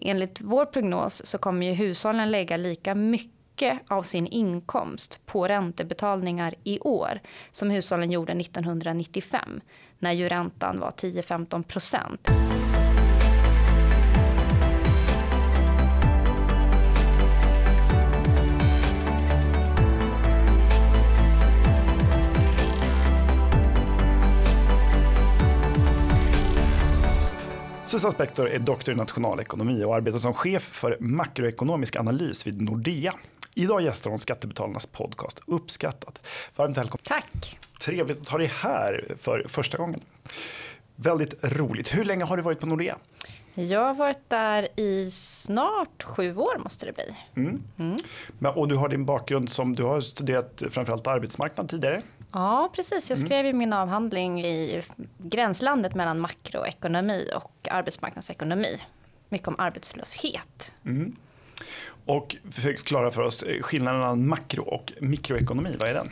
enligt vår prognos så kommer ju hushållen lägga lika mycket av sin inkomst på räntebetalningar i år som hushållen gjorde 1995 när ju räntan var 10-15 procent. Susanne Spektor är doktor i nationalekonomi och arbetar som chef för makroekonomisk analys vid Nordea. Idag gästar hon Skattebetalarnas podcast Uppskattat. Varmt välkommen. Tack. Trevligt att ha dig här för första gången. Väldigt roligt. Hur länge har du varit på Nordea? Jag har varit där i snart sju år måste det bli. Mm. Mm. och du har din bakgrund som du har studerat framförallt arbetsmarknad tidigare. Ja, precis. Jag mm. skrev ju min avhandling i gränslandet mellan makroekonomi och arbetsmarknadsekonomi. Mycket om arbetslöshet. Mm. Och förklara för oss skillnaden mellan makro och mikroekonomi, vad är den?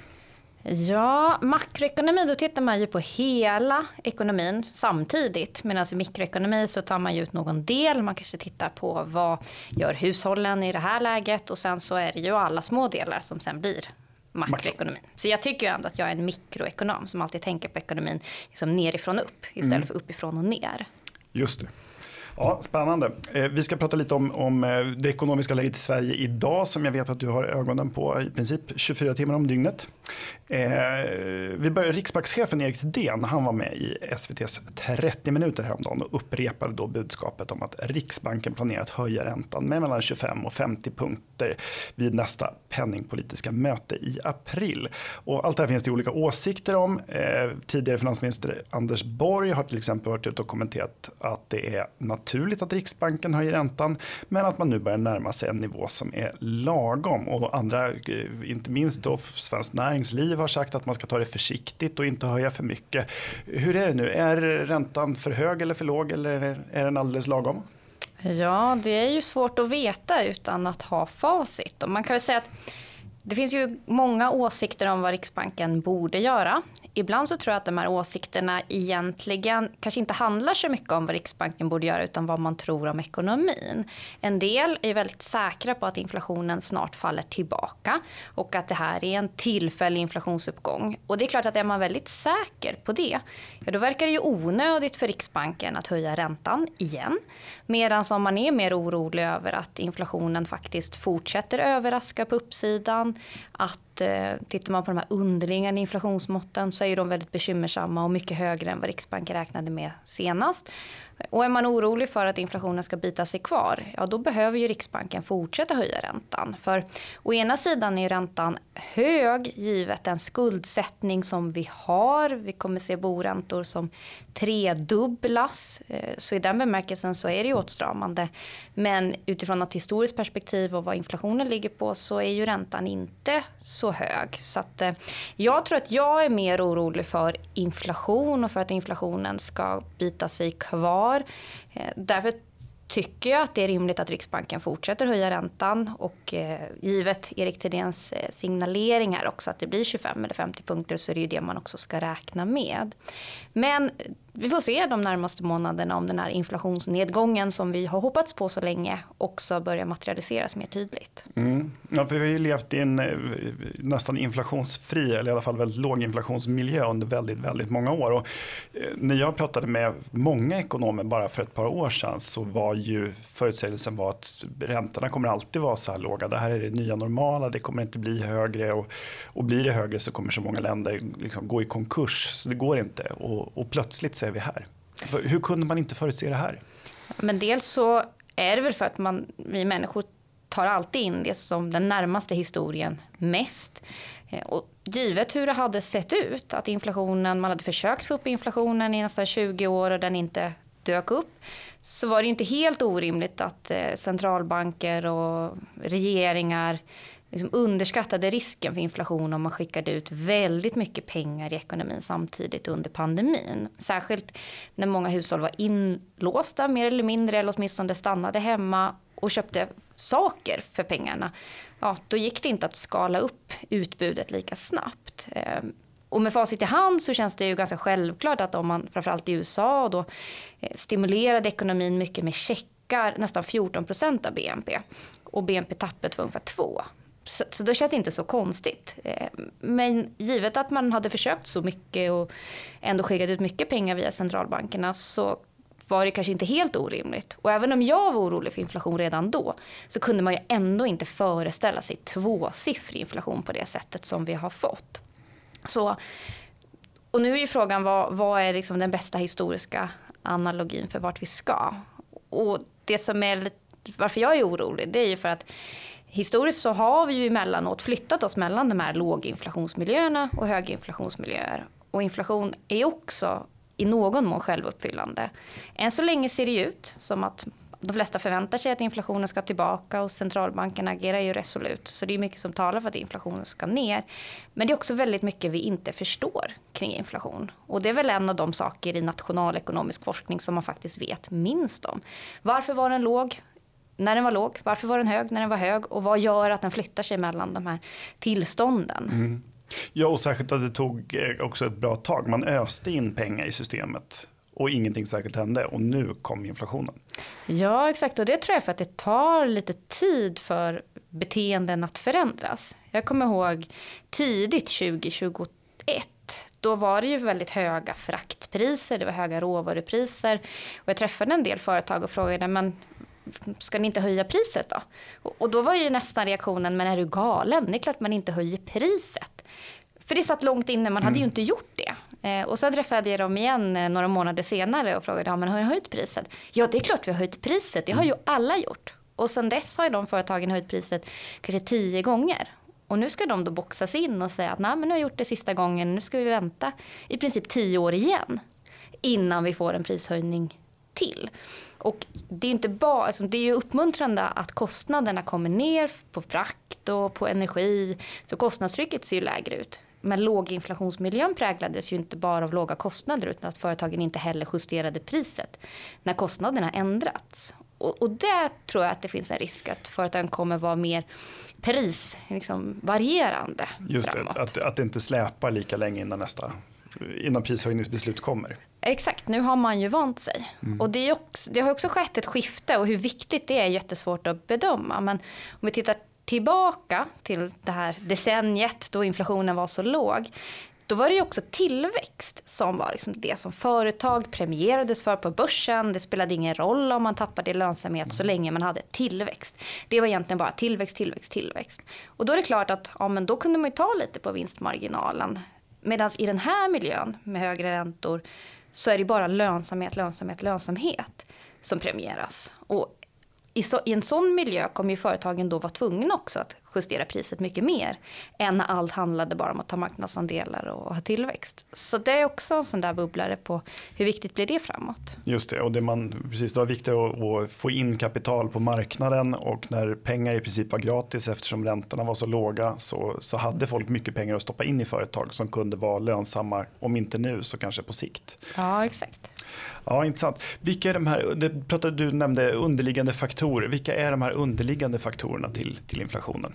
Ja, makroekonomi, då tittar man ju på hela ekonomin samtidigt. Medan i mikroekonomi så tar man ju ut någon del. Man kanske tittar på vad gör hushållen i det här läget och sen så är det ju alla små delar som sen blir makroekonomin. Så jag tycker ändå att jag är en mikroekonom som alltid tänker på ekonomin liksom nerifrån och upp istället mm. för uppifrån och ner. Just det. Ja, spännande. Eh, vi ska prata lite om, om eh, det ekonomiska läget i Sverige idag som jag vet att du har ögonen på i princip 24 timmar om dygnet. Eh, vi börjar, Riksbankschefen Erik Thedéen han var med i SVTs 30 minuter häromdagen och upprepade då budskapet om att Riksbanken planerar att höja räntan med mellan 25 och 50 punkter vid nästa penningpolitiska möte i april. Och allt det här finns det olika åsikter om. Tidigare finansminister Anders Borg har till exempel varit ute och kommenterat att det är naturligt att Riksbanken höjer räntan men att man nu börjar närma sig en nivå som är lagom. Och andra, eh, inte minst då Svenskt Näringsliv har sagt att man ska ta det försiktigt och inte höja för mycket. Hur är det nu? Är räntan för hög eller för låg eller är den alldeles lagom? Ja, det är ju svårt att veta utan att ha facit. Och man kan väl säga att det finns ju många åsikter om vad Riksbanken borde göra ibland så tror jag att de här åsikterna egentligen kanske inte handlar så mycket om vad Riksbanken borde göra utan vad man tror om ekonomin. En del är väldigt säkra på att inflationen snart faller tillbaka och att det här är en tillfällig inflationsuppgång. Och det är klart att är man väldigt säker på det, ja då verkar det ju onödigt för Riksbanken att höja räntan igen. Medan om man är mer orolig över att inflationen faktiskt fortsätter överraska på uppsidan, acht att eh, tittar man på de här underliggande inflationsmåtten så är de väldigt bekymmersamma och mycket högre än vad Riksbanken räknade med senast. Och är man orolig för att inflationen ska bita sig kvar, ja då behöver ju Riksbanken fortsätta höja räntan. För å ena sidan är räntan hög givet den skuldsättning som vi har. Vi kommer se boräntor som tredubblas. Eh, så i den bemärkelsen så är det ju åtstramande. Men utifrån ett historiskt perspektiv och vad inflationen ligger på så är ju räntan inte så hög. Så att eh, jag tror att jag är mer orolig för inflation och för att inflationen ska bita sig kvar. Eh, därför tycker jag att det är rimligt att Riksbanken fortsätter höja räntan och eh, givet Erik Thedéens eh, signalering här också att det blir 25 eller 50 punkter så är det ju det man också ska räkna med. Men vi får se de närmaste månaderna om den här inflationsnedgången som vi har hoppats på så länge också börjar materialiseras mer tydligt. Mm. Ja, för vi har ju levt i en eh, nästan inflationsfri eller i alla fall väldigt låg inflationsmiljö under väldigt, väldigt många år. Och eh, när jag pratade med många ekonomer bara för ett par år sedan så var ju förutsägelsen var att räntorna kommer alltid vara så här låga. Det här är det nya normala, det kommer inte bli högre och, och blir det högre så kommer så många länder liksom gå i konkurs. Så det går inte och, och plötsligt så är vi här. Hur kunde man inte förutse det här? Men dels så är det väl för att man, vi människor tar alltid in det som den närmaste historien mest. Eh, och givet hur det hade sett ut, att inflationen, man hade försökt få upp inflationen i nästan 20 år och den inte dök upp, så var det inte helt orimligt att eh, centralbanker och regeringar liksom underskattade risken för inflation om man skickade ut väldigt mycket pengar i ekonomin samtidigt under pandemin. Särskilt när många hushåll var inlåsta mer eller mindre eller åtminstone stannade hemma och köpte saker för pengarna. Ja, då gick det inte att skala upp utbudet lika snabbt. Ehm, och med facit i hand så känns det ju ganska självklart att om man framförallt i USA då eh, stimulerade ekonomin mycket med checkar nästan 14 procent av BNP och BNP-tappet var ungefär 2. Så, så då känns det inte så konstigt. Eh, men givet att man hade försökt så mycket och ändå skickat ut mycket pengar via centralbankerna så var det kanske inte helt orimligt. Och även om jag var orolig för inflation redan då så kunde man ju ändå inte föreställa sig tvåsiffrig inflation på det sättet som vi har fått. Så, och nu är ju frågan vad, vad är liksom den bästa historiska analogin för vart vi ska? Och det som är varför jag är orolig det är ju för att historiskt så har vi ju emellanåt flyttat oss mellan de här låginflationsmiljöerna och höginflationsmiljöer. Och inflation är också i någon mån självuppfyllande. Än så länge ser det ut som att de flesta förväntar sig att inflationen ska tillbaka och centralbanken agerar ju resolut. Så det är mycket som talar för att inflationen ska ner. Men det är också väldigt mycket vi inte förstår kring inflation. Och det är väl en av de saker i nationalekonomisk forskning som man faktiskt vet minst om. Varför var den låg? När den var låg? Varför var den hög när den var hög? Och vad gör att den flyttar sig mellan de här tillstånden? Mm. Ja, och särskilt att det tog eh, också ett bra tag. Man öste in pengar i systemet och ingenting särskilt hände och nu kom inflationen. Ja, exakt och det tror jag för att det tar lite tid för beteenden att förändras. Jag kommer ihåg tidigt 2021 då var det ju väldigt höga fraktpriser, det var höga råvarupriser. Och jag träffade en del företag och frågade, men ska ni inte höja priset då? Och då var ju nästan reaktionen, men är du galen? Det är klart man inte höjer priset. För det satt långt inne, man hade ju mm. inte gjort det. Eh, och sen träffade jag dem igen eh, några månader senare och frågade, ja men har ni höjt priset? Ja det är klart vi har höjt priset, det har ju alla gjort. Och sen dess har ju de företagen höjt priset kanske tio gånger. Och nu ska de då boxas in och säga att nej men nu har jag gjort det sista gången, nu ska vi vänta i princip tio år igen. Innan vi får en prishöjning till. Och det är inte bara, alltså det är ju uppmuntrande att kostnaderna kommer ner på frakt och på energi. Så kostnadstrycket ser ju lägre ut. Men låginflationsmiljön präglades ju inte bara av låga kostnader utan att företagen inte heller justerade priset när kostnaderna ändrats. Och, och där tror jag att det finns en risk att företagen kommer vara mer prisvarierande liksom, Just framåt. det, att, att det inte släpar lika länge innan nästa innan prishöjningsbeslut kommer. Exakt, nu har man ju vant sig. Mm. Och det, också, det, har också skett ett skifte och hur viktigt det är jättesvårt att bedöma. Men om vi tittar tillbaka till det här decenniet då inflationen var så låg. Då var det också tillväxt som var liksom det som företag premierades för på börsen. Det spelade ingen roll om man tappade i lönsamhet så länge man hade tillväxt. Det var egentligen bara tillväxt, tillväxt, tillväxt. Och då är det klart att ja, men då kunde man ju ta lite på vinstmarginalen. Medan i den här miljön med högre räntor så är det bara lönsamhet, lönsamhet, lönsamhet som premieras. Och i, så, i en sån miljö kommer ju företagen då vara tvungna också att justera priset mycket mer än när allt handlade bara om att ta marknadsandelar och ha tillväxt. Så det är också en sån där bubblare på hur viktigt blir det framåt. Just det, och det, man, precis, det var viktigt att, att få in kapital på marknaden och när pengar i princip var gratis eftersom räntorna var så låga så, så hade folk mycket pengar att stoppa in i företag som kunde vara lönsamma, om inte nu så kanske på sikt. Ja, exakt. Ja, intressant. Vilka är de här, det pratade, du nämnde underliggande faktorer. Vilka är de här underliggande faktorerna till, till inflationen?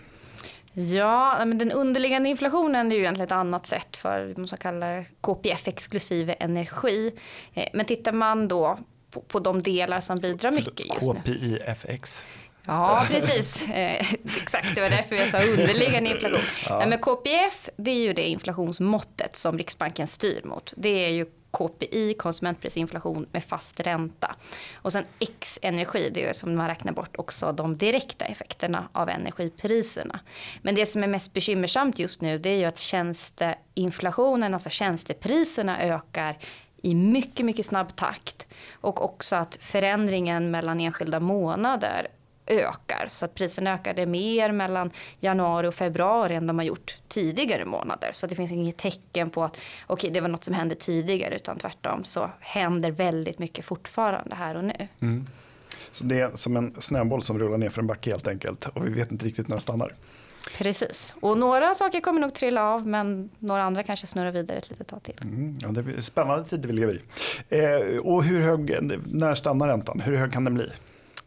Ja, men den underliggande inflationen är ju egentligen ett annat sätt för vad man kallar KPF exklusive energi. Eh, men tittar man då på, på de delar som bidrar mycket just nu. KPIFX? Ja, precis. Eh, exakt, det var därför jag sa underliggande inflation. Ja. men KPF, det är ju det inflationsmåttet som Riksbanken styr mot. Det är ju KPI, konsumentprisinflation med fast ränta. Och sen X-energi, det är som man räknar bort också de direkta effekterna av energipriserna. Men det som är mest bekymmersamt just nu det är ju att tjänsteinflationen, alltså tjänstepriserna ökar i mycket, mycket snabb takt. Och också att förändringen mellan enskilda månader ökar. Så att priserna ökade mer mellan januari och februari än de har gjort tidigare månader. Så det finns inget tecken på att okay, det var något som hände tidigare utan tvärtom så händer väldigt mycket fortfarande här och nu. Mm. Så det är som en snöboll som rullar ner för en backe helt enkelt och vi vet inte riktigt när den stannar. Precis, och några saker kommer nog trilla av men några andra kanske snurrar vidare ett litet tag till. Mm, ja, det är spännande tider vi lever i. Eh, och hur hög, när stannar räntan? Hur hög kan den bli?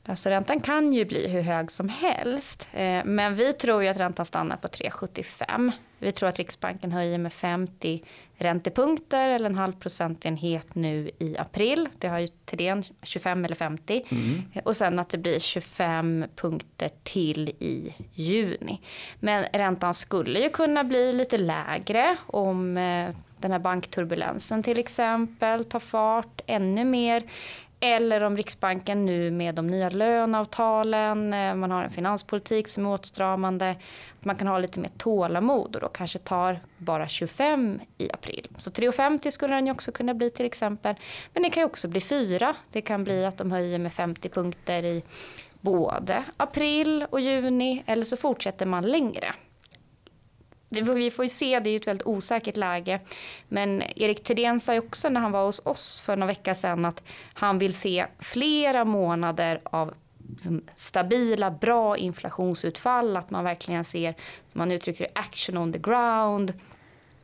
Alltså räntan kan ju bli hur hög som helst. Eh, men vi tror ju att räntan stannar på 3,75. Vi tror att Riksbanken höjer med 50 räntepunkter eller en halv procentenhet nu i april. Det har ju till det 25 eller 50. Mm. Och sen att det blir 25 punkter till i juni. Men räntan skulle ju kunna bli lite lägre om eh, den här bankturbulensen till exempel tar fart ännu mer. Eller om Riksbanken nu med de nya löneavtalen, eh, man har en finanspolitik som är åtstramande, att man kan ha lite mer tålamod och då kanske tar bara 25 i april. Så 3,50 skulle den ju också kunna bli till exempel. Men det kan ju också bli 4. Det kan bli att de höjer med 50 punkter i både april och juni eller så fortsätter man längre vi får ju se, det är ju ett väldigt osäkert läge. Men Erik Thedéen sa ju också när han var hos oss för några veckor sedan att han vill se flera månader av liksom stabila, bra inflationsutfall. Att man verkligen ser, som man uttrycker det, action on the ground.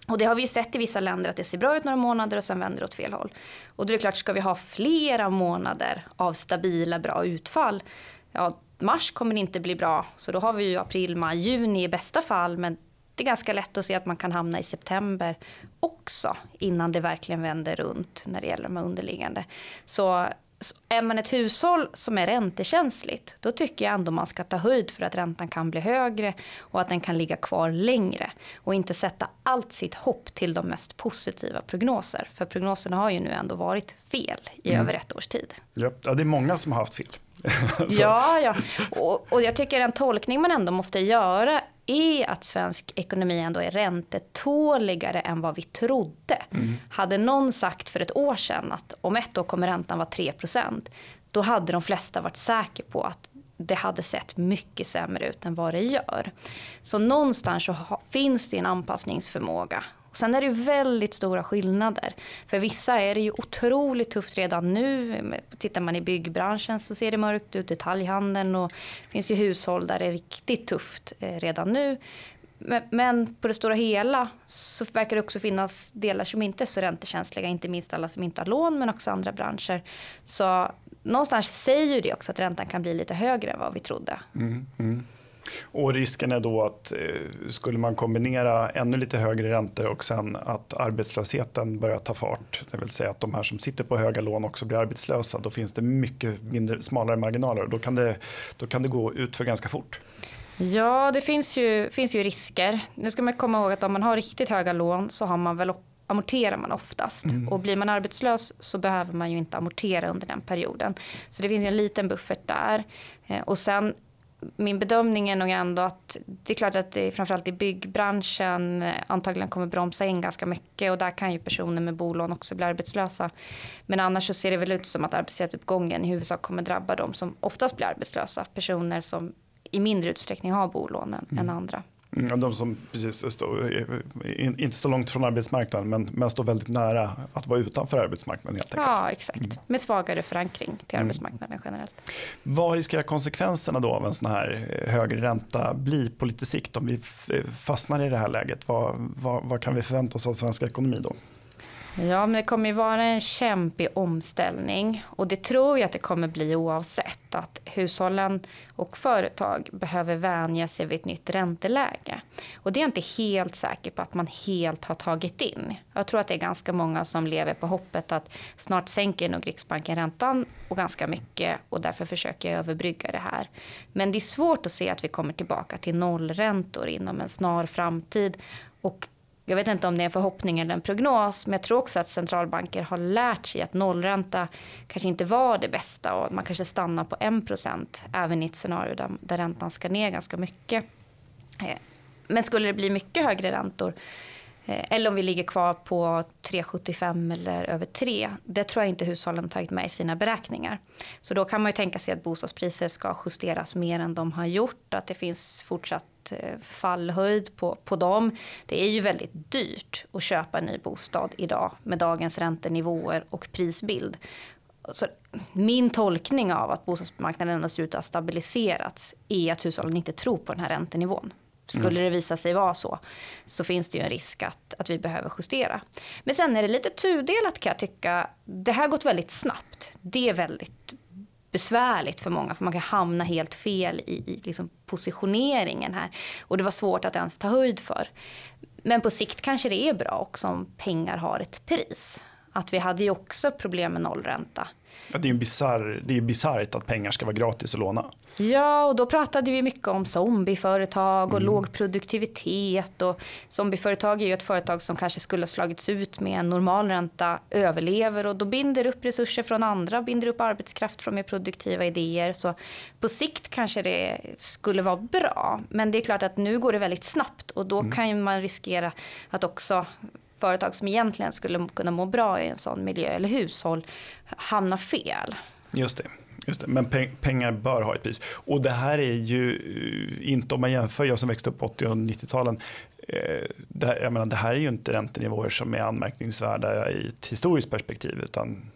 Och det har vi ju sett i vissa länder att det ser bra ut några månader och sen vänder det åt fel håll. Och då är det klart, ska vi ha flera månader av stabila, bra utfall, ja, mars kommer inte bli bra. Så då har vi ju april, maj, juni i bästa fall. Men det är ganska lätt att se att man kan hamna i september också innan det verkligen vänder runt när det gäller de underliggande. Så är man ett hushåll som är räntekänsligt, då tycker jag ändå man ska ta höjd för att räntan kan bli högre och att den kan ligga kvar längre. Och inte sätta allt sitt hopp till de mest positiva prognoser. För prognoserna har ju nu ändå varit fel i mm. över ett års tid. Ja, det är många som har haft fel. Ja, ja. Och, och jag tycker en tolkning man ändå måste göra är att svensk ekonomi ändå är räntetåligare än vad vi trodde. Mm. Hade någon sagt för ett år sedan att om ett år kommer räntan vara 3% då hade de flesta varit säkra på att det hade sett mycket sämre ut än vad det gör. Så någonstans så finns det en anpassningsförmåga sen är det väldigt stora skillnader. För vissa är det ju otroligt tufft redan nu. Tittar man i byggbranschen så ser det mörkt ut, detaljhandeln och det finns ju hushåll där det är riktigt tufft eh, redan nu. Men på det stora hela så verkar det också finnas delar som inte är så räntekänsliga, inte minst alla som inte har lån men också andra branscher. Så någonstans säger ju det också att räntan kan bli lite högre än vad vi trodde. Mm, mm. Och risken är då att eh, skulle man kombinera ännu lite högre räntor och sen att arbetslösheten börjar ta fart, det vill säga att de här som sitter på höga lån också blir arbetslösa, då finns det mycket mindre, smalare marginaler och då kan det, då kan det gå ut för ganska fort. Ja, det finns ju, finns ju risker. Nu ska man komma ihåg att om man har riktigt höga lån så har man väl amorterar man oftast. Mm. Och blir man arbetslös så behöver man ju inte amortera under den perioden. Så det finns ju en liten buffert där. Eh, och sen min bedömning är nog ändå att det är klart att det framförallt i byggbranschen eh, antagligen kommer bromsa in ganska mycket och där kan ju personer med bolån också bli arbetslösa. Men annars så ser det väl ut som att arbetslöshetsuppgången i huvudsak kommer drabba de som oftast blir arbetslösa. Personer som i mindre utsträckning har bolånen mm. än andra. Mm, de som precis står, inte står långt från arbetsmarknaden men, men står väldigt nära att vara utanför arbetsmarknaden helt enkelt. Ja, exakt. Mm. Med svagare förankring till mm. arbetsmarknaden generellt. Vad riskerar konsekvenserna då av en sån här eh, högre ränta bli på lite sikt om vi fastnar i det här läget? Vad, vad, vad kan vi förvänta oss av svensk ekonomi då? Ja, men det kommer ju vara en kämpig omställning och det tror jag att det kommer bli oavsett att hushållen och företag behöver vänja sig vid ett nytt ränteläge. Och det är jag inte helt säker på att man helt har tagit in. Jag tror att det är ganska många som lever på hoppet att snart sänker nog Riksbanken räntan och ganska mycket och därför försöker jag överbrygga det här. Men det är svårt att se att vi kommer tillbaka till nollräntor inom en snar framtid och jag vet inte om det är en förhoppning eller en prognos, men jag tror också att centralbanker har lärt sig att nollränta kanske inte var det bästa och man kanske stannar på 1% även i ett scenario där, där räntan ska ner ganska mycket. Eh, men skulle det bli mycket högre räntor Eh, eller om vi ligger kvar på 3,75 eller över 3. Det tror jag inte hushållen tagit med i sina beräkningar. Så då kan man ju tänka sig att bostadspriser ska justeras mer än de har gjort. Att det finns fortsatt eh, fallhöjd på, på dem. Det är ju väldigt dyrt att köpa en ny bostad idag med dagens räntenivåer och prisbild. Så min tolkning av att bostadsmarknaden ändå ser ut att ha stabiliserats är att hushållen inte tror på den här räntenivån. Skulle mm. det visa sig vara så, så finns det ju en risk att, att vi behöver justera. Men sen är det lite tudelat kan jag tycka. Det här har gått väldigt snabbt. Det är väldigt besvärligt för många för man kan hamna helt fel i, i liksom positioneringen här. Och det var svårt att ens ta höjd för. Men på sikt kanske det är bra också om pengar har ett pris. Att vi hade ju också problem med nollränta. Ja, det är ju bizarr, det är bisarrt att pengar ska vara gratis att låna. Ja, och då pratade vi mycket om zombieföretag och mm. låg produktivitet. Och zombieföretag är ju ett företag som kanske skulle ha slagits ut med en normal ränta överlever och då binder upp resurser från andra, binder upp arbetskraft från mer produktiva idéer. Så på sikt kanske det skulle vara bra. Men det är klart att nu går det väldigt snabbt och då mm. kan man riskera att också företag som egentligen skulle kunna må bra i en sån miljö eller hushåll hamnar fel. Just det. Just det, men pengar bör ha ett pris. Och det här är ju eh, inte om man jämför, jag som växte upp på 80 och 90-talen, eh, det här, jag menar, det här är ju inte räntenivåer som är anmärkningsvärda i ett historiskt perspektiv utan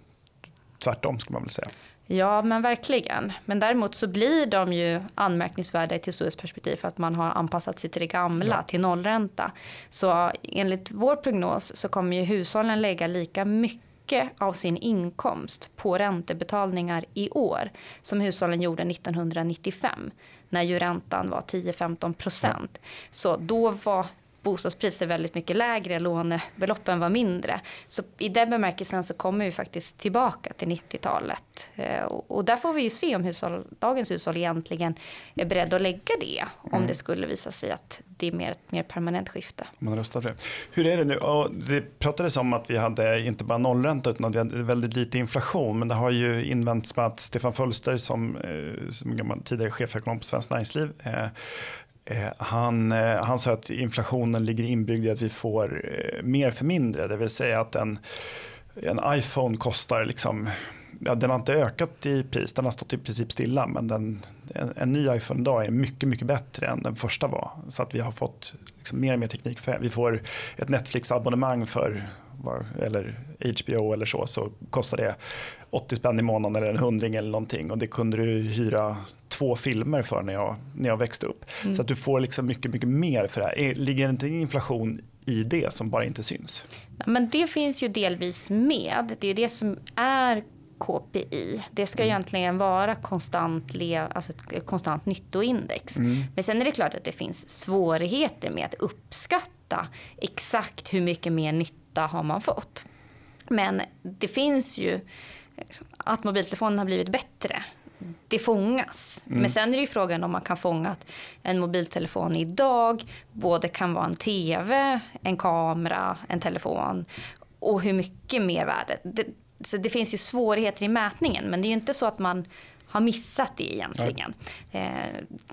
tvärtom skulle man väl säga. Ja, men verkligen. Men däremot så blir de ju anmärkningsvärda i ett historiskt perspektiv för att man har anpassat sig till det gamla, ja. till nollränta. Så enligt vår prognos så kommer ju hushållen lägga lika mycket av sin inkomst på räntebetalningar i år som hushållen gjorde 1995 när ju räntan var 10-15 procent. Ja. Så då var bostadspriser väldigt mycket lägre, lånebeloppen var mindre. Så i den bemärkelsen så kommer vi faktiskt tillbaka till 90-talet. Eh, och där får vi ju se om hushåll, dagens hushåll egentligen är beredda att lägga det. Om mm. det skulle visa sig att det är mer, ett mer permanent skifte. Man röstar för det. Hur är det nu? det pratades om att vi hade inte bara nollränta utan att vi hade väldigt lite inflation. Men det har ju invänts med att Stefan Fölster som, eh, som tidigare chefekonom på Svenskt Näringsliv Eh, Eh, han, eh, han sa att inflationen ligger inbyggd i att vi får eh, mer för mindre. Det vill säga att en, en iPhone kostar liksom ja, den har inte ökat i pris, den har stått i princip stilla. Men den, en, en ny iPhone idag är mycket, mycket bättre än den första var. Så att vi har fått liksom mer och mer teknik. För, vi får ett Netflix-abonnemang för eller HBO eller så, så kostar det 80 spänn i månaden eller en hundring eller någonting. Och det kunde du hyra två filmer för när jag, när jag växte upp. Mm. Så att du får liksom mycket, mycket mer för det här. Ligger inte inflation i det som bara inte syns? Men det finns ju delvis med. Det är det som är KPI. Det ska mm. egentligen vara konstant, alltså ett konstant nyttoindex. Mm. Men sen är det klart att det finns svårigheter med att uppskatta exakt hur mycket mer nytta har man fått. Men det finns ju att mobiltelefonen har blivit bättre. Det fångas. Mm. Men sen är det ju frågan om man kan fånga att en mobiltelefon idag både kan vara en tv, en kamera, en telefon och hur mycket mer värde. Det, så det finns ju svårigheter i mätningen men det är ju inte så att man har missat det egentligen eh,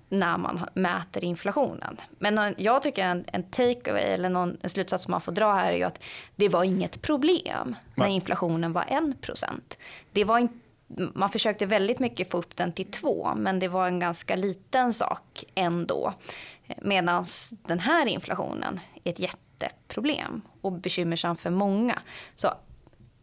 när man mäter inflationen. Men jag tycker en, en takeaway eller någon, en slutsats som man får dra här är ju att det var inget problem när inflationen var 1% Det var inte man försökte väldigt mycket få upp den till två, men det var en ganska liten sak ändå. Medan den här inflationen är ett jätteproblem och bekymmersam för många. Så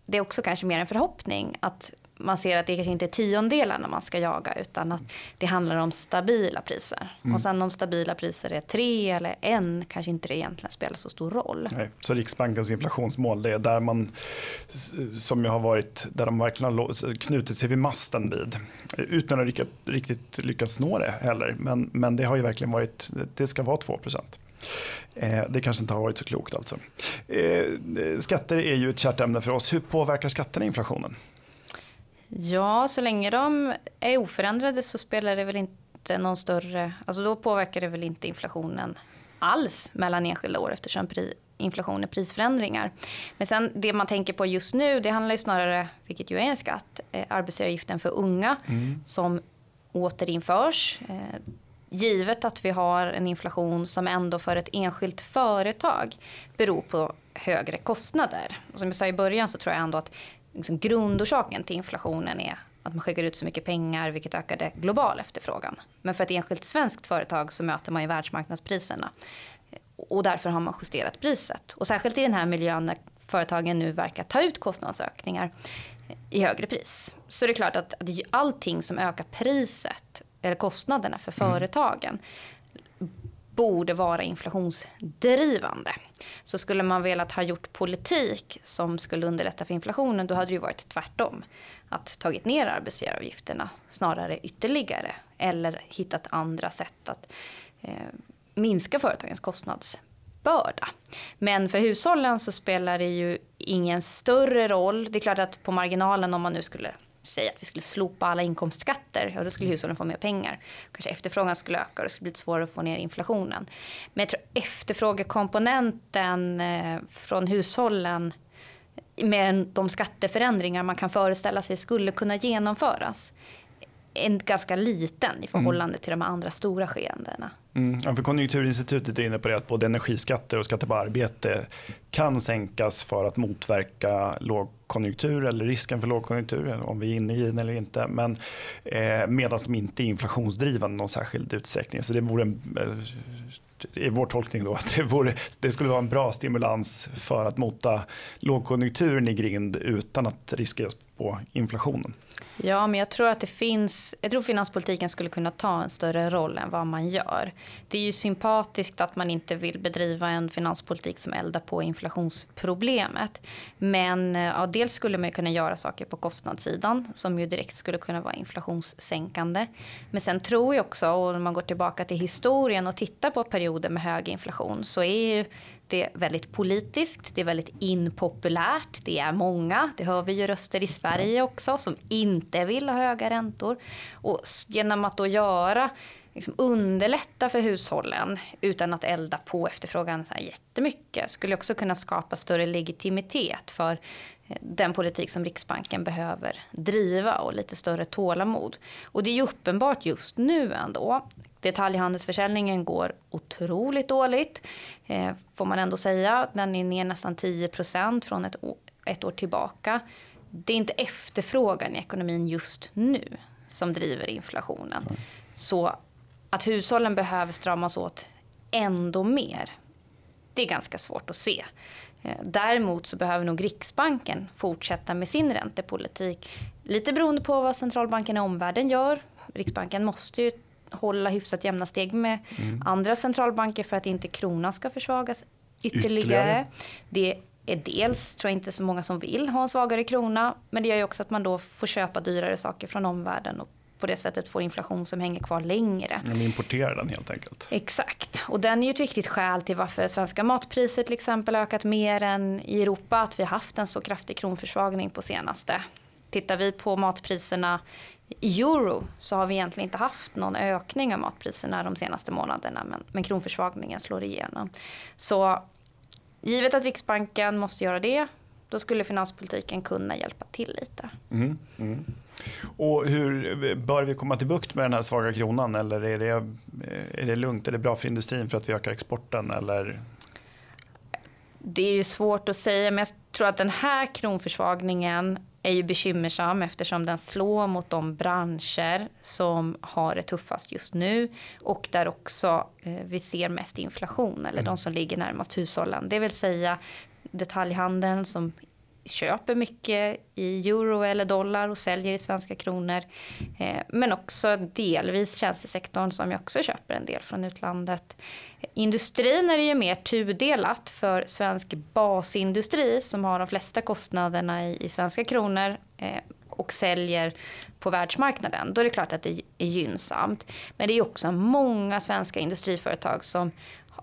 det är också kanske mer en förhoppning att man ser att det kanske inte är tiondelarna man ska jaga utan att det handlar om stabila priser. Mm. Och sen om stabila priser är tre eller en kanske inte det egentligen spelar så stor roll. Nej, så Riksbankens inflationsmål det är där man som jag har varit där de verkligen har knutit sig vid masten vid utan att riktigt, riktigt lyckats nå det heller. Men, men det har ju verkligen varit, det ska vara 2 Eh, det kanske inte har varit så klokt alltså. Eh, skatter är ju ett kärt ämne för oss. Hur påverkar skatterna inflationen? Ja, så länge de är oförändrade så spelar det väl inte någon större... Alltså då påverkar det väl inte inflationen alls mellan enskilda år eftersom pri, inflation är prisförändringar. Men sen det man tänker på just nu det handlar ju snarare, vilket ju är en skatt, eh, arbetsgivaravgiften för unga mm. som återinförs. Eh, givet att vi har en inflation som ändå för ett enskilt företag beror på högre kostnader. Och som jag sa i början så tror jag ändå att liksom grundorsaken till inflationen är att man skickar ut så mycket pengar vilket ökade global efterfrågan. Men för ett enskilt svenskt företag så möter man ju världsmarknadspriserna. Och därför har man justerat priset. Och särskilt i den här miljön när företagen nu verkar ta ut kostnadsökningar i högre pris. Så det är klart att allting som ökar priset eller kostnaderna för mm. företagen borde vara inflationsdrivande. Så skulle man velat ha gjort politik som skulle underlätta för inflationen då hade det ju varit tvärtom. Att tagit ner arbetsgivaravgifterna snarare ytterligare eller hittat andra sätt att eh, minska företagens kostnadsbörda. Men för hushållen så spelar det ju ingen större roll. Det är klart att på marginalen om man nu skulle säga att vi skulle slopa alla inkomstskatter, ja då skulle hushållen få mer pengar. Kanske efterfrågan skulle öka och det skulle bli svårare att få ner inflationen. Men jag tror efterfrågekomponenten eh, från hushållen med de skatteförändringar man kan föreställa sig skulle kunna genomföras är ganska liten i förhållande till de andra stora skeendena. Mm. Ja, för Konjunkturinstitutet är inne på det att både energiskatter och skatter på arbete kan sänkas för att motverka lågkonjunktur eller risken för lågkonjunktur, om vi är inne i den eller inte. Men eh, medan de inte är inflationsdrivande i någon särskild utsträckning. Så det vore en, eh, i är vår tolkning då att det, vore, det, skulle vara en bra stimulans för att mota lågkonjunkturen i grind utan att riskera på inflationen. Ja, men jag tror att det finns, jag tror finanspolitiken skulle kunna ta en större roll än vad man gör. Det är ju sympatiskt att man inte vill bedriva en finanspolitik som eldar på inflationsproblemet. Men eh, ja, dels skulle man kunna göra saker på kostnadssidan som ju direkt skulle kunna vara inflationssänkande. Men sen tror jag också, och om man går tillbaka till historien och tittar på perioder med hög inflation så är ju det är väldigt politiskt, det är väldigt impopulärt. Det är många, det hör vi ju röster i Sverige också, som inte vill ha höga räntor. Och genom att då göra liksom underlätta för hushållen utan att elda på efterfrågan så här jättemycket skulle också kunna skapa större legitimitet för eh, den politik som Riksbanken behöver driva och lite större tålamod. Och det är ju uppenbart just nu ändå Detaljhandelsförsäljningen går otroligt dåligt, eh, får man ändå säga. Den är ner nästan 10% från ett, ett år tillbaka. Det är inte efterfrågan i ekonomin just nu som driver inflationen. Så att hushållen behöver stramas åt ändå mer, det är ganska svårt att se. Eh, däremot så behöver nog Riksbanken fortsätta med sin räntepolitik. Lite beroende på vad centralbanken i omvärlden gör. Riksbanken måste ju hålla hyfsat jämna steg med mm. andra centralbanker för att inte kronan ska försvagas ytterligare. ytterligare. Det är dels, tror jag inte så många som vill ha en svagare krona, men det gör ju också att man då får köpa dyrare saker från omvärlden och på det sättet får inflation som hänger kvar längre. Man importerar den helt enkelt. Exakt, och den är ju ett viktigt skäl till varför svenska matpriser till exempel ökat mer än i Europa, att vi har haft en så kraftig kronförsvagning på senaste. Tittar vi på matpriserna i euro så har vi egentligen inte haft någon ökning av matpriserna de senaste månaderna men, men kronförsvagningen slår igenom. Så givet att Riksbanken måste göra det då skulle finanspolitiken kunna hjälpa till lite. Mm, mm. Och hur bör vi komma till bukt med den här svaga kronan eller är det, är det lugnt? Är det bra för industrin för att vi ökar exporten eller? Det är ju svårt att säga men jag tror att den här kronförsvagningen är ju bekymmersam eftersom den slår mot de branscher som har det tuffast just nu och där också eh, vi ser mest inflation eller mm. de som ligger närmast hushållen. Det vill säga detaljhandeln som köper mycket i euro eller dollar och säljer i svenska kronor. Eh, men också delvis tjänstesektorn som jag också köper en del från utlandet. Industrin är ju mer tudelat för svensk basindustri som har de flesta kostnaderna i, svenska kronor eh, och säljer på världsmarknaden. Då är det klart att det är gynnsamt. Men det är också många svenska industriföretag som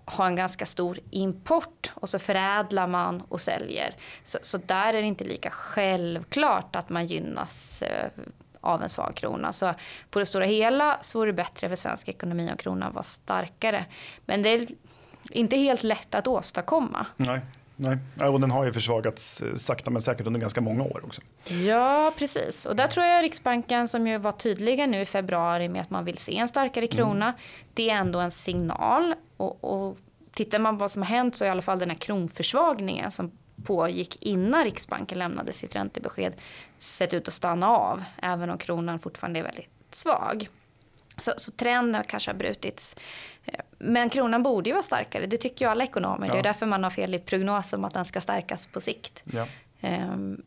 ha en ganska stor import och så förädlar man och säljer. Så, så där är det inte lika självklart att man gynnas eh, av en svag krona. Så på det stora hela så vore det bättre för svensk ekonomi om kronan var starkare. Men det är inte helt lätt att åstadkomma. Nej. Nej, och den har ju försvagats eh, sakta men säkert under ganska många år också. Ja, precis. Och där tror jag Riksbanken som ju var tydliga nu i februari med att man vill se en starkare krona. Mm. Det är ändå en signal. Och, och tittar man på vad som har hänt så är i alla fall den här kronförsvagningen som pågick innan Riksbanken lämnade sitt räntebesked sett ut att stanna av. Även om kronan fortfarande är väldigt svag. Så, så trenden kanske har brutits. Men kronan borde ju vara starkare, det tycker ju alla ekonomer. Ja. Det är därför man har fel i prognos om att den ska stärkas på sikt. Ja. Um,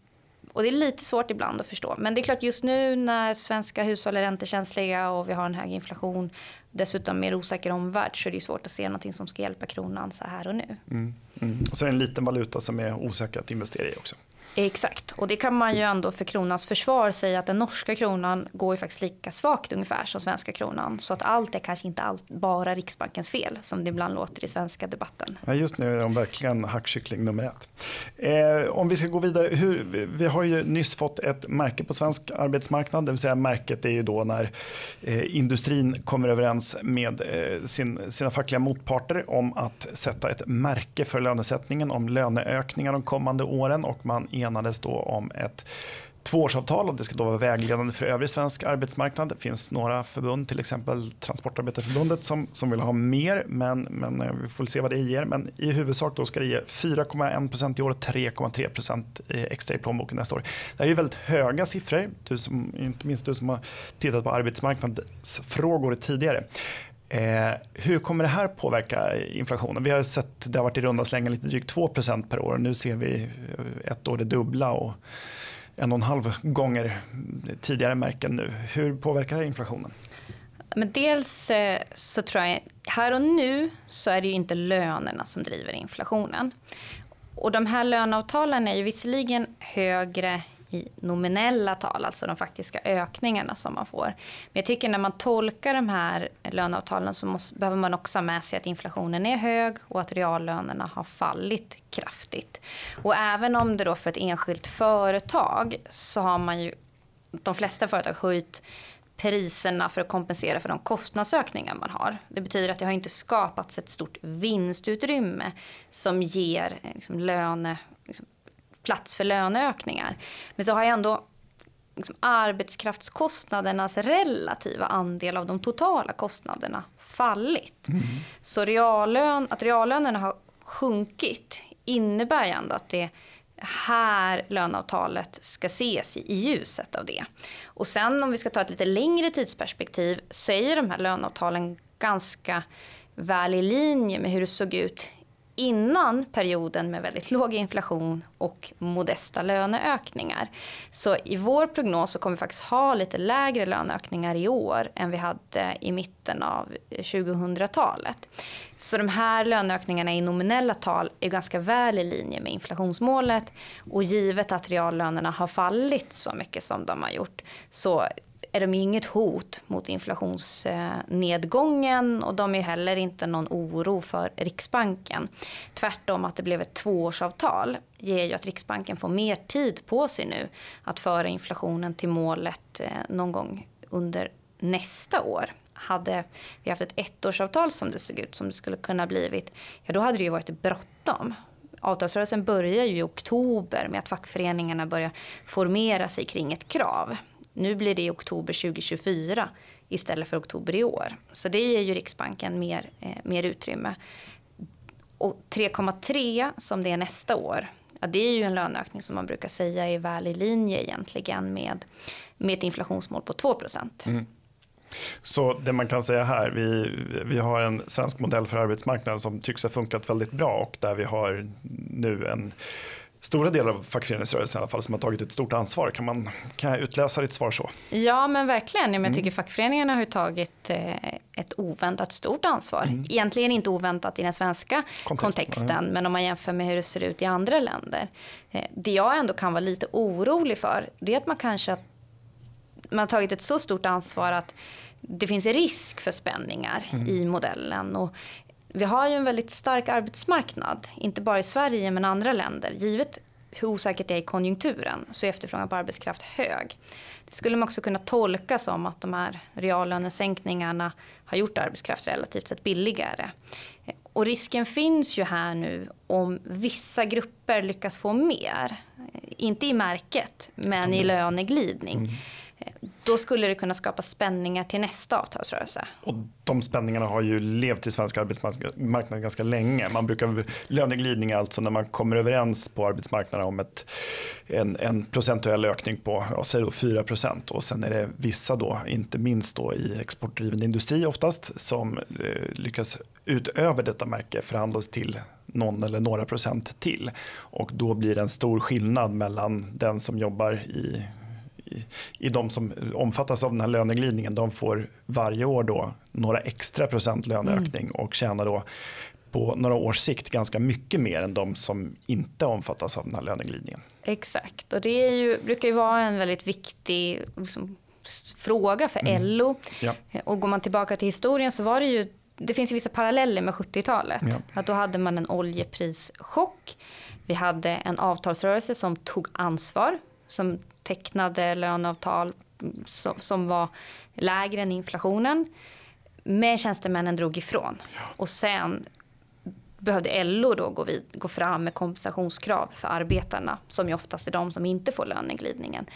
och det är lite svårt ibland att förstå. Men det är klart just nu när svenska hushåll är räntekänsliga och vi har en hög inflation, dessutom mer osäker omvärld, så är det svårt att se någonting som ska hjälpa kronan så här och nu. Mm, mm. Och så är det en liten valuta som är osäker att investera i också. Exakt, och det kan man ju ändå för kronans försvar säga att den norska kronan går ju faktiskt lika svagt ungefär som svenska kronan. Så att allt är kanske inte allt, bara Riksbankens fel som det ibland låter i svenska debatten. Ja, just nu är de verkligen hackkyckling nummer ett. Eh, om vi ska gå vidare, hur, vi har ju nyss fått ett märke på svensk arbetsmarknad, det vill säga märket är ju då när eh, industrin kommer överens med eh, sin, sina fackliga motparter om att sätta ett märke för lönesättningen, om löneökningar de kommande åren och man enades då om ett tvåårsavtal och det ska då vara vägledande för övrig svensk arbetsmarknad. Det finns några förbund, till exempel Transportarbetarförbundet som, som vill ha mer, men, men eh, vi får se vad det ger. Men i huvudsak då ska det ge 4,1 procent i år och 3,3 procent eh, extra i plånboken nästa år. Det här är ju väldigt höga siffror, du som, inte minst du som har tittat på arbetsmarknadsfrågor tidigare. Eh, hur kommer det här påverka inflationen? Vi har sett det har varit i runda slängar lite drygt 2 per år. Nu ser vi eh, ett år det dubbla och en och en halv gånger tidigare märken nu. Hur påverkar det inflationen? Men dels eh, så tror jag, här och nu så är det ju inte lönerna som driver inflationen. Och de här löneavtalen är ju visserligen högre i nominella tal, alltså de faktiska ökningarna som man får. Men jag tycker när man tolkar de här löneavtalen så måste, behöver man också ha med sig att inflationen är hög och att reallönerna har fallit kraftigt. Och även om det då för ett enskilt företag så har man ju de flesta företag höjt priserna för att kompensera för de kostnadsökningar man har. Det betyder att det har inte skapats ett stort vinstutrymme som ger liksom, löne, plats för löneökningar. Men så har jag ändå liksom arbetskraftskostnadernas relativa andel av de totala kostnaderna fallit. Mm. Så reallön, att reallönerna har sjunkit innebär ju ändå att det här löneavtalet ska ses i, ljuset av det. Och sen om vi ska ta ett lite längre tidsperspektiv så är de här löneavtalen ganska väl i linje med hur det såg ut innan perioden med väldigt låg inflation och modesta löneökningar. Så i vår prognos så kommer vi faktiskt ha lite lägre löneökningar i år än vi hade i mitten av 2000-talet. Så de här löneökningarna i nominella tal är ganska väl i linje med inflationsmålet och givet att reallönerna har fallit så mycket som de har gjort så är de inget hot mot inflationsnedgången och de är heller inte någon oro för Riksbanken. Tvärtom att det blev ett tvåårsavtal ger ju att Riksbanken får mer tid på sig nu att föra inflationen till målet eh, någon gång under nästa år. Hade vi haft ett ettårsavtal som det såg ut som det skulle kunna blivit, ja då hade det ju varit bråttom avtalsrörelsen börjar ju i oktober med att fackföreningarna börjar formera sig kring ett krav. Nu blir det i oktober 2024 istället för oktober i år. Så det ger ju Riksbanken mer, eh, mer utrymme. Och 3,3 som det är nästa år, ja, det är ju en löneökning som man brukar säga är väl i linje egentligen med, med ett inflationsmål på 2 mm. Så det man kan säga här, vi, vi har en svensk modell för arbetsmarknaden som tycks ha funkat väldigt bra och där vi har nu en stora delar av fackföreningsrörelsen i alla fall som har tagit ett stort ansvar. Kan, man, kan jag utläsa ditt svar så? Ja men verkligen. Jag mm. tycker fackföreningarna har tagit eh, ett oväntat stort ansvar. Mm. Egentligen inte oväntat i den svenska Kontext. kontexten mm. men om man jämför med hur det ser ut i andra länder. Eh, det jag ändå kan vara lite orolig för det är att man kanske man har tagit ett så stort ansvar att det finns risk för spänningar mm. i modellen. Och vi har ju en väldigt stark arbetsmarknad, inte bara i Sverige men andra länder. Givet hur osäkert det är i konjunkturen så är efterfrågan på arbetskraft hög. Det skulle man också kunna tolka som att de här reallönesänkningarna har gjort arbetskraft relativt sett billigare. Och risken finns ju här nu om vissa grupper lyckas få mer. Inte i märket, men i löneglidning. Mm då skulle det kunna skapa spänningar till nästa avtalsrörelse. Och de spänningarna har ju levt i svensk arbetsmarknad ganska länge. Man brukar, löneglidning alltså när man kommer överens på arbetsmarknaden om ett, en, en procentuell ökning på ja, säg 4 procent och sen är det vissa då, inte minst då i exportdriven industri oftast, som eh, lyckas utöver detta märke förhandlas till någon eller några procent till. Och då blir det en stor skillnad mellan den som jobbar i i, i de som omfattas av den här löneglidningen, de får varje år då några extra procent löneökning mm. och tjänar då på några års sikt ganska mycket mer än de som inte omfattas av den här löneglidningen. Exakt, och det är ju, brukar ju vara en väldigt viktig liksom, fråga för mm. LO. Ja. Och går man tillbaka till historien så var det ju det finns ju vissa paralleller med 70-talet. Ja. Att då hade man en oljeprischock. Vi hade en avtalsrörelse som tog ansvar, som tecknade löneavtal som, som var lägre än inflationen. Men tjänstemännen drog ifrån. Ja. Och sen behövde LO då gå, vid, gå fram med kompensationskrav för arbetarna som ju oftast är de som inte får löneglidningen.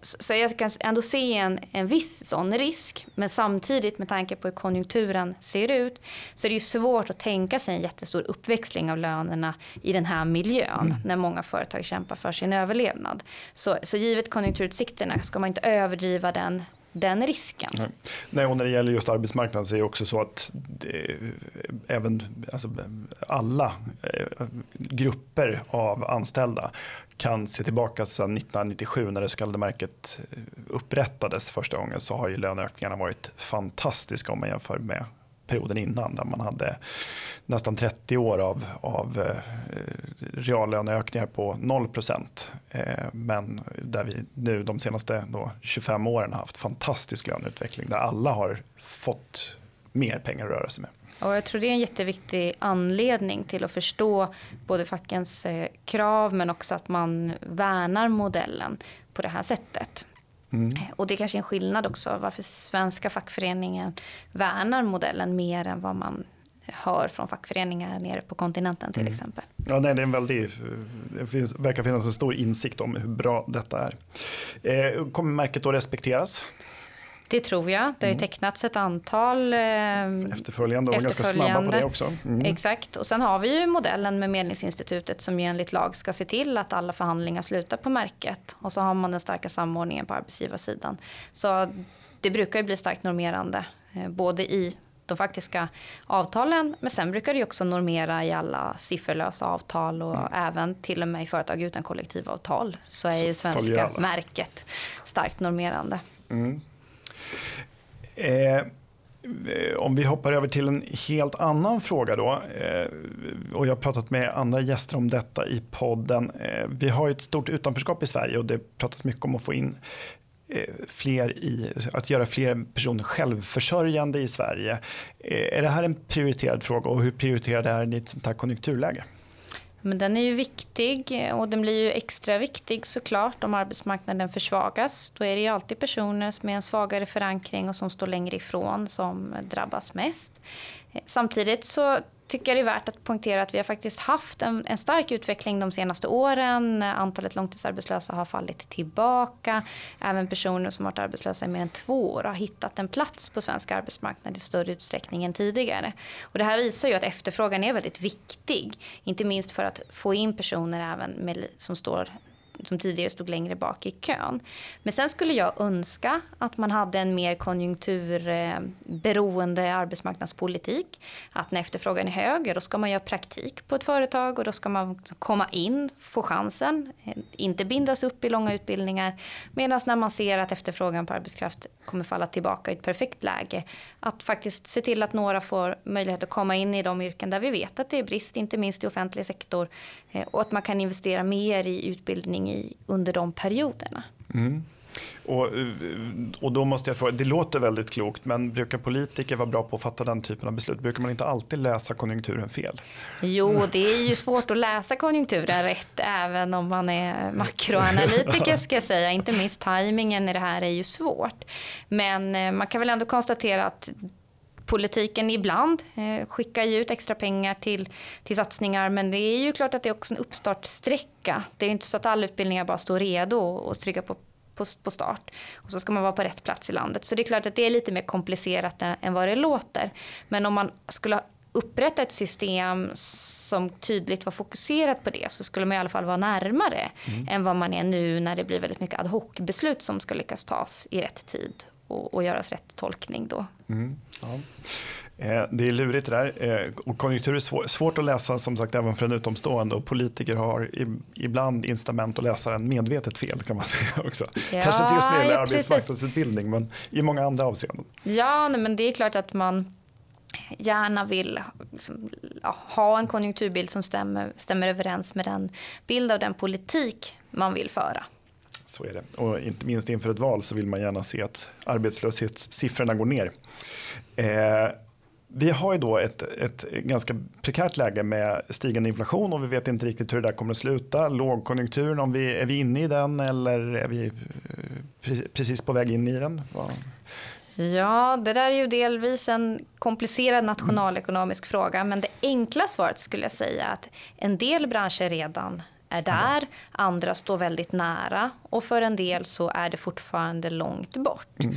Så, så jag kan ändå se en, en viss sån risk men samtidigt med tanke på hur konjunkturen ser ut så är det ju svårt att tänka sig en jättestor uppväxling av lönerna i den här miljön mm. när många företag kämpar för sin överlevnad. Så, så givet konjunkturutsikterna ska man inte överdriva den den risken. Nej. Nej, och när det gäller just arbetsmarknaden så är det också så att det, även alltså, alla eh, grupper av anställda kan se tillbaka sedan 1997 när det så kallade märket upprättades första gången så har ju löneökningarna varit fantastiska om man jämför med perioden innan där man hade nästan 30 år av, av eh, reallöneökningar på 0 eh, men där vi nu de senaste då, 25 åren har haft fantastisk löneutveckling där alla har fått mer pengar att röra sig med. Och jag tror det är en jätteviktig anledning till att förstå både fackens eh, krav men också att man värnar modellen på det här sättet. Mm. Och det kanske är en skillnad också varför svenska fackföreningen värnar modellen mer än vad man hör från fackföreningar nere på kontinenten till mm. exempel. Ja, nej, det, är en väldig, det finns, verkar finnas en stor insikt om hur bra detta är. Eh, kommer märket att respekteras? Det tror jag. Det har ju mm. tecknats ett antal eh, efterföljande och ganska snabba på det också. Mm. Exakt. Och sen har vi ju modellen med Medlingsinstitutet som ju enligt lag ska se till att alla förhandlingar slutar på märket. Och så har man den starka samordningen på arbetsgivarsidan. Så det brukar ju bli starkt normerande eh, både i de faktiska avtalen. Men sen brukar det också normera i alla sifferlösa avtal och mm. även till och med i företag utan kollektivavtal så är så ju svenska märket starkt normerande. Mm. Eh, om vi hoppar över till en helt annan fråga då. Eh, och jag har pratat med andra gäster om detta i podden. Eh, vi har ett stort utanförskap i Sverige och det pratas mycket om att få in eh, fler i, att göra fler personer självförsörjande i Sverige. Eh, är det här en prioriterad fråga och hur prioriterad är ni i ett sånt här konjunkturläge? Men den är ju viktig eh, och den blir ju extra viktig såklart om arbetsmarknaden försvagas. Då är det ju alltid personer som är en svagare förankring och som står längre ifrån som drabbas mest. Eh, samtidigt så tycker jag det är värt att poängtera att vi har faktiskt haft en, en, stark utveckling de senaste åren. Antalet långtidsarbetslösa har fallit tillbaka. Även personer som varit arbetslösa i mer än två år har hittat en plats på svensk arbetsmarknad i större utsträckning än tidigare. Och det här visar ju att efterfrågan är väldigt viktig. Inte minst för att få in personer även med, som står som tidigare stod längre bak i kön. Men sen skulle jag önska att man hade en mer konjunkturberoende arbetsmarknadspolitik. Att när efterfrågan är hög, då ska man göra praktik på ett företag och då ska man komma in, få chansen, inte bindas upp i långa utbildningar. Medan när man ser att efterfrågan på arbetskraft kommer falla tillbaka i ett perfekt läge, att faktiskt se till att några får möjlighet att komma in i de yrken där vi vet att det är brist, inte minst i offentlig sektor, eh, och att man kan investera mer i utbildning i, under de perioderna. Mm. Och, och då måste jag fråga, det låter väldigt klokt, men brukar politiker vara bra på att fatta den typen av beslut? Brukar man inte alltid läsa konjunkturen fel? Jo, det är ju svårt att läsa konjunkturen rätt, även om man är makroanalytiker ska jag säga. Inte minst tajmingen i det här är ju svårt. Men eh, man kan väl ändå konstatera att politiken ibland eh, skickar ju ut extra pengar till, till satsningar men det är ju klart att det är också en uppstartsträcka. Det är inte så att alla utbildningar bara står redo och trycka på på, på, start. Och så ska man vara på rätt plats i landet. Så det är klart att det är lite mer komplicerat än, än vad det låter. Men om man skulle upprätta ett system som tydligt var fokuserat på det så skulle man i alla fall vara närmare mm. än vad man är nu när det blir väldigt mycket ad hoc beslut som ska lyckas tas i rätt tid och, och göras rätt tolkning då. Mm. Ja. Eh, det är lurigt det där eh, och konjunktur är svårt att läsa som sagt även för en utomstående och politiker har ibland incitament att läsa den medvetet fel kan man säga också. Ja, Kanske inte just när det gäller arbetsmarknadsutbildning men i många andra avseenden. Ja, nej, men det är klart att man gärna vill liksom, ha en konjunkturbild som stämmer, stämmer överens med den bild av den politik man vill föra. Så är det. Och inte minst inför ett val så vill man gärna se att arbetslöshetssiffrorna går ner. Eh, vi har ju då ett, ett ganska prekärt läge med stigande inflation och vi vet inte riktigt hur det där kommer att sluta. Lågkonjunkturen, om vi, är vi inne i den eller är vi eh, precis på väg in i den? Ja, det där är ju delvis en komplicerad nationalekonomisk mm. fråga. Men det enkla svaret skulle jag säga att en del branscher redan är där, mm. andra står väldigt nära och för en del så är det fortfarande långt bort. Mm.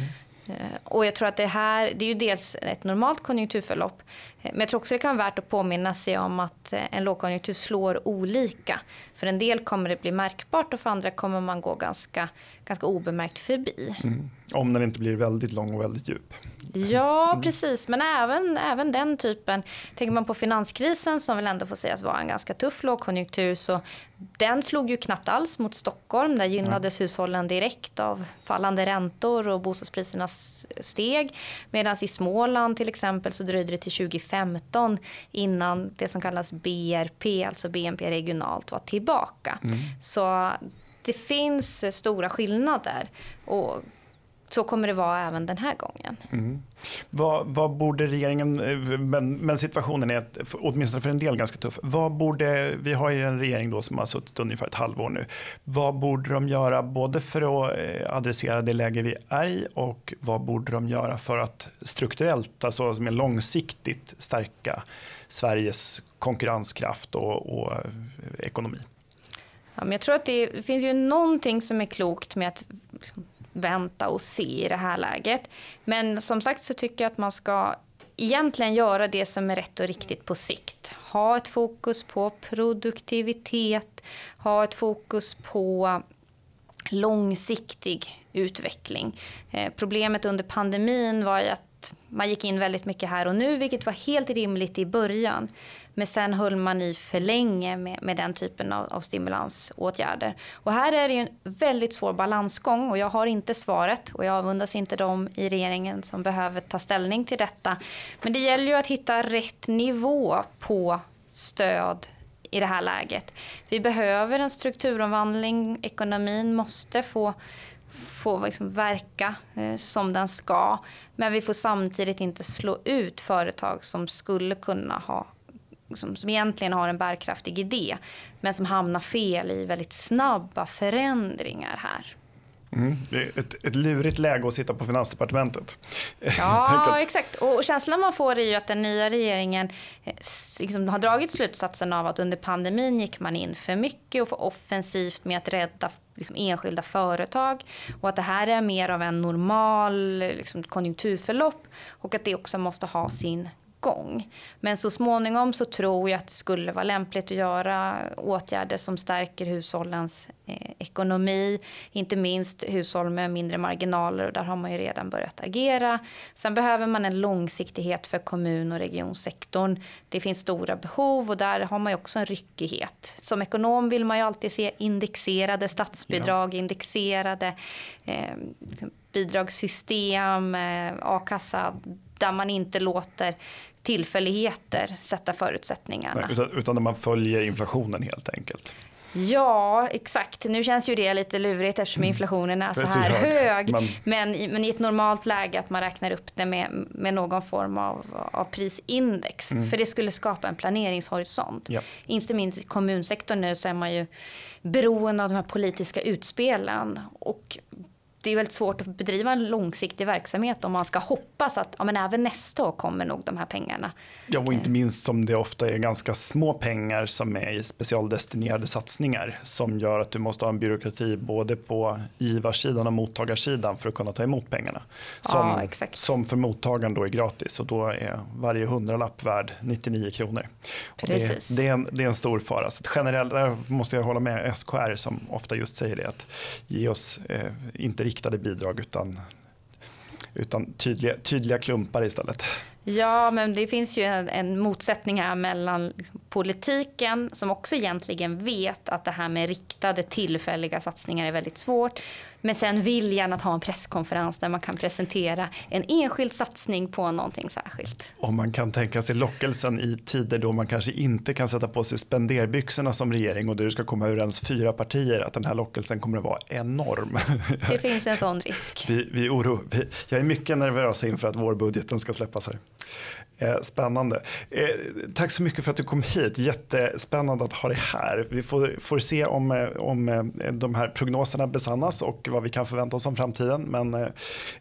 Eh, och jag tror att det här, det är ju dels ett normalt konjunkturförlopp, eh, men jag tror också det kan vara värt att påminna sig om att eh, en lågkonjunktur slår olika. För en del kommer det bli märkbart och för andra kommer man gå ganska, ganska obemärkt förbi. Mm. Om den inte blir väldigt lång och väldigt djup. Ja, mm. precis. Men även, även den typen. Tänker man på finanskrisen som väl ändå får sägas vara en ganska tuff lågkonjunktur. Så den slog ju knappt alls mot Stockholm. Där gynnades ja. hushållen direkt av fallande räntor och bostadspriserna steg. Medan i Småland till exempel så dröjde det till 2015 innan det som kallas BRP, alltså BNP regionalt, var tillbaka. Mm. Så det finns stora skillnader. Och så kommer det vara även den här gången. Mm. Vad, vad, borde regeringen, men, men, situationen är åtminstone för en del ganska tuff. Vad borde, vi har ju en regering då som har suttit ungefär ett halvår nu. Vad borde de göra både för att eh, adressera det läge vi är i och vad borde de göra för att strukturellt, alltså mer långsiktigt stärka Sveriges konkurrenskraft och, och eh, ekonomi? Ja, men jag tror att det finns ju någonting som är klokt med att liksom, vänta och se i det här läget. Men som sagt så tycker jag att man ska egentligen göra det som är rätt och riktigt på sikt. Ha ett fokus på produktivitet, ha ett fokus på långsiktig utveckling. Eh, problemet under pandemin var ju att man gick in väldigt mycket här och nu, vilket var helt rimligt i början. Men sen höll man i för länge med, med den typen av, av stimulansåtgärder. Och här är det en väldigt svår balansgång och jag har inte svaret och jag avundas inte dem i regeringen som behöver ta ställning till detta. Men det gäller ju att hitta rätt nivå på stöd i det här läget. Vi behöver en strukturomvandling. Ekonomin måste få få liksom verka eh, som den ska. Men vi får samtidigt inte slå ut företag som skulle kunna ha som, som egentligen har en bärkraftig idé men som hamnar fel i väldigt snabba förändringar här. Mm, det är ett, ett lurigt läge att sitta på Finansdepartementet. Ja, exakt. Och känslan man får är ju att den nya regeringen eh, liksom har dragit slutsatsen av att under pandemin gick man in för mycket och för offensivt med att rädda liksom enskilda företag och att det här är mer av en normal liksom, konjunkturförlopp och att det också måste ha sin gång. Men så småningom så tror jag att det skulle vara lämpligt att göra åtgärder som stärker hushållens eh, ekonomi. Inte minst hushåll med mindre marginaler och där har man ju redan börjat agera. Sen behöver man en långsiktighet för kommun och regionsektorn. Det finns stora behov och där har man ju också en ryckighet. Som ekonom vill man ju alltid se indexerade statsbidrag, ja. indexerade eh, bidragssystem, eh, a-kassa där man inte låter tillfälligheter sätta förutsättningarna. Nej, utan, utan där man följer inflationen helt enkelt. Ja, exakt. Nu känns ju det lite lurigt eftersom mm. inflationen är så här hög. Men, men, i ett normalt läge att man räknar upp det med, med någon form av, av prisindex. Mm. För det skulle skapa en planeringshorisont. Ja. Inte minst i kommunsektorn nu så är man ju beroende av de här politiska utspelen. Och det är väldigt svårt att bedriva en långsiktig verksamhet om man ska hoppas att ja, men även nästa år kommer nog de här pengarna. Ja, och inte minst som det ofta är ganska små pengar som är i specialdestinerade satsningar som gör att du måste ha en byråkrati både på givarsidan och mottagarsidan för att kunna ta emot pengarna. Som, ja, exakt. som för mottagaren då är gratis och då är varje hundralapp värd 99 kronor. Precis. Det, det, är en, det är en stor fara. Så generellt, där måste jag hålla med SKR som ofta just säger det att ge oss eh, inte riktade bidrag utan, utan tydliga, tydliga klumpar istället. Ja, men det finns ju en, en motsättning här mellan liksom politiken som också egentligen vet att det här med riktade tillfälliga satsningar är väldigt svårt. Men sen viljan att ha en presskonferens där man kan presentera en enskild satsning på någonting särskilt. Om man kan tänka sig lockelsen i tider då man kanske inte kan sätta på sig spenderbyxorna som regering och där det ska komma överens fyra partier, att den här lockelsen kommer att vara enorm. Det finns en sån risk. Vi, vi oro, vi, jag är mycket nervös inför att vårbudgeten ska släppas här. Eh, spännande. Eh, tack så mycket för att du kom hit. Jättespännande att ha dig här. Vi får, får se om, eh, om de här prognoserna besannas och vad vi kan förvänta oss om framtiden. Men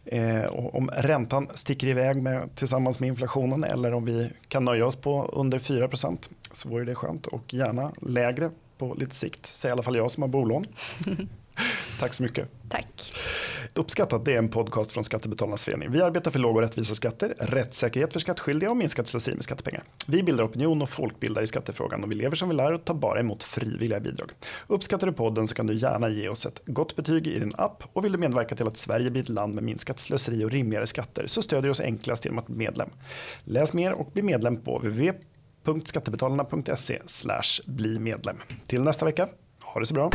eh, om räntan sticker iväg med, tillsammans med inflationen eller om vi kan nöja oss på under 4% så vore det skönt och gärna lägre på lite sikt, säger i alla fall jag som har bolån. Tack så mycket. Tack. Uppskattat det är en podcast från Skattebetalarnas förening. Vi arbetar för låga och rättvisa skatter, rättssäkerhet för skattskyldiga och minskat slöseri med skattepengar. Vi bildar opinion och folkbildar i skattefrågan och vi lever som vi lär och tar bara emot frivilliga bidrag. Uppskattar du podden så kan du gärna ge oss ett gott betyg i din app och vill du medverka till att Sverige blir ett land med minskat slöseri och rimligare skatter så stödjer du oss enklast genom att bli medlem. Läs mer och bli medlem på www.skattebetalarna.se bli medlem. Till nästa vecka, ha det så bra.